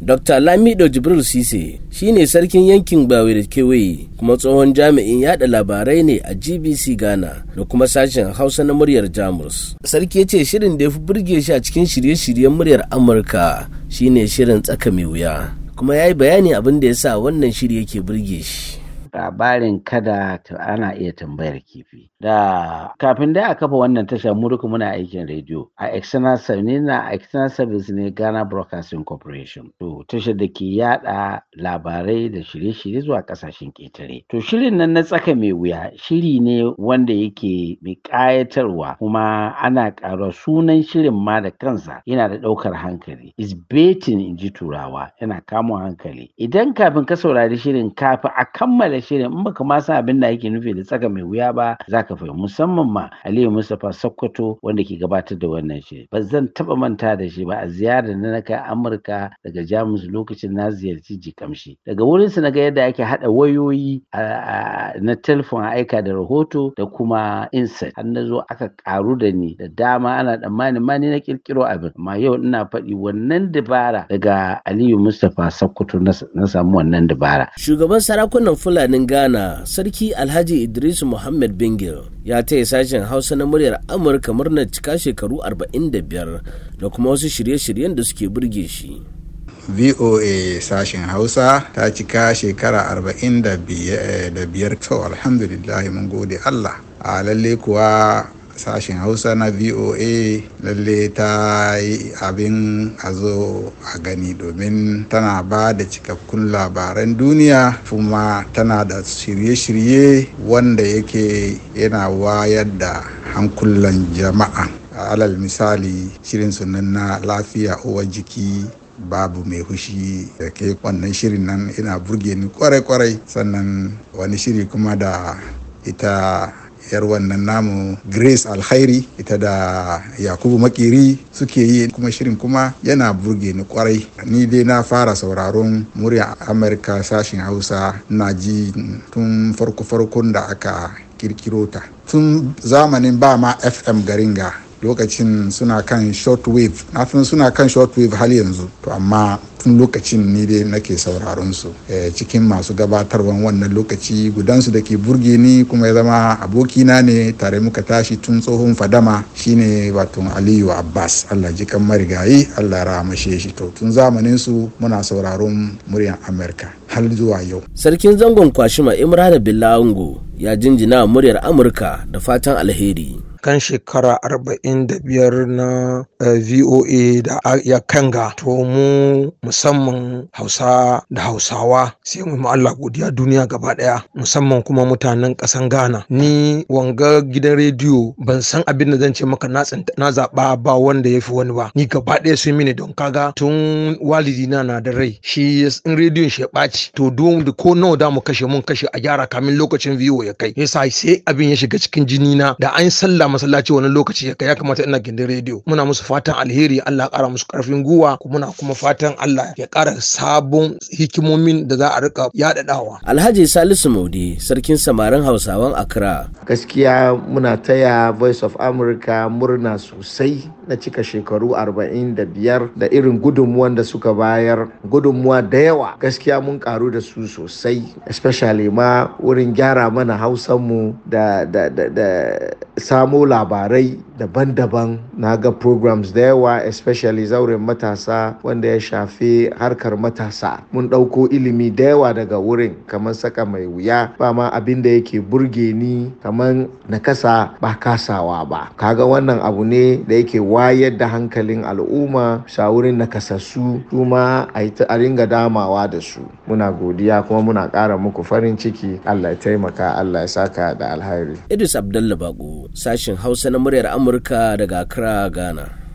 Dr. Lamido Jibril Sise shine sarkin yankin Bawe da kewaye kuma tsohon jami'in yada labarai ne a GBC Ghana da kuma sashen Hausa na muryar Jamus. Sarki ya ce shirin da ya fi burge shi a cikin shirye-shiryen muryar Amurka shine shirin tsaka mai wuya. Kuma ya yi bayani abin da ya sa wannan shiri yake burge shi. Labarin kada ana iya tambayar kifi. Da kafin dai a kafa wannan tasha mu duka muna aikin rediyo. A external service na external service ne Ghana Broadcasting Corporation. To tashar da ke yada labarai da shirye-shirye zuwa ƙasashen ƙetare. To shirin nan na tsaka mai wuya shiri ne wanda yake mai ƙayatarwa kuma ana ƙara sunan shirin ma da kansa yana da ɗaukar hankali. Is baiting in ji turawa. Yana kamun hankali. Idan kafin ka saurari shirin kafin a kammala shirin in baka ma san abin da ake nufi da tsaka mai wuya ba zaka fahimci. Musamman ma Aliyu Mustapha Sokoto wanda ke gabatar da wannan shiri. Ba zan taba manta da shi ba a ziyarar da na kai Amurka daga Jamus lokacin na ziyarci Jikamshi daga wurin su na ga yadda ake hada wayoyi na telefon a aika da rahoto da kuma insert har na zo aka karu da ni da dama ana tsammanin ma ni na kirkiro abin. Amma yau ina faɗi wannan dabara daga Aliyu Mustapha Sokoto na samu wannan dabara. Shugaban sarakunan Fulanin Ghana, Sarki Alhaji Idris Muhammad Bingil, ya taya sashen Hausa na muryar Amurka murnar cika shekaru 45 da kuma wasu shirye-shiryen da suke burge shi. VOA sashen Hausa ta cika shekara 45 to alhamdulillah mun gode Allah. A lalle kuwa sashen hausa na voa lalle ta yi abin a zo a gani domin tana ba da cikakkun labaran duniya kuma tana da shirye-shirye wanda yake yana wayar da hankulan jama'a. Alal misali shirin sunan na lafiya uwar jiki babu mai hushi da ke wannan shirin nan ina burge ni kwarai-kwarai. Sannan wani shiri kuma da ita yar wannan namu grace alkhairi ita da yakubu makiri suke yi kuma shirin kuma yana burge ni ƙwarai. Ni dai na fara sauraron murya amurka sashen hausa na ji tun farko-farkon da aka kirkiro ta. Tun zamanin ba ma fm garinga lokacin suna kan shortwave na suna kan shortwave hal yanzu. To amma tun lokacin ni dai nake sauraron su. Cikin masu gabatarwan wannan lokaci gudansu da ke burge ni kuma ya zama abokina ne tare muka tashi tun tsohon fadama shine wato aliyu abbas. Allah jikan marigayi allah rahamashe shi. To tun zamanin su muna sauraron muryan amurka har zuwa yau. Sarkin zangon kwashima imrana billawango ya jinjina muryar amurka da fatan alheri. Kan shekara arba'in da biyar na voa da ya kanga. To mu musamman hausa da hausawa sai mu Allah godiya duniya gaba ɗaya musamman kuma mutanen kasan ghana. Ni wanga gidan rediyo ban san abin da zan ce maka na zaɓa ba wanda ya fi wani ba. Ni gaba ɗaya sun mini don kaga tun walidi na na da rai shi in rediyon shi ya ɓaci to don da ko nawa da mu kashe mun kashe a gyara kamin lokacin voa ya kai. Yasa sai abin ya shiga cikin jini na da an sallah masallaci wani lokaci ya kai ya kamata ina gindin rediyo muna musu fatan alheri Allah ya kara musu ƙarfin guwa kuma muna kuma fatan Allah ya kara sabon hikimomin da za a riƙa yaɗaɗawa. Alhaji Salisu Maudi sarkin samarin Hausawan Accra. Gaskiya muna taya Voice of America murna sosai na cika shekaru 45 da irin gudunmuwan da suka bayar. Gudunmuwa da yawa gaskiya mun karu da su sosai especially ma wurin gyara mana hausanmu da, da, samo labarai daban-daban. Na ga programs da yawa especially zauren matasa wanda ya shafi harkar matasa. Mun ɗauko ilimi da yawa daga wurin kamar saka mai wuya ba ma abin da yake burge ni kamar na kasa ba kasawa ba. Kaga wannan abu ne da yake wayar da hankalin al'umma wurin nakasassu kuma a ringa damawa da su. Muna godiya kuma muna ƙara muku farin ciki. Allah ya taimaka allah ya saka da alhairi idris abdallah bako sashin hausa na muryar amurka daga accra ghana.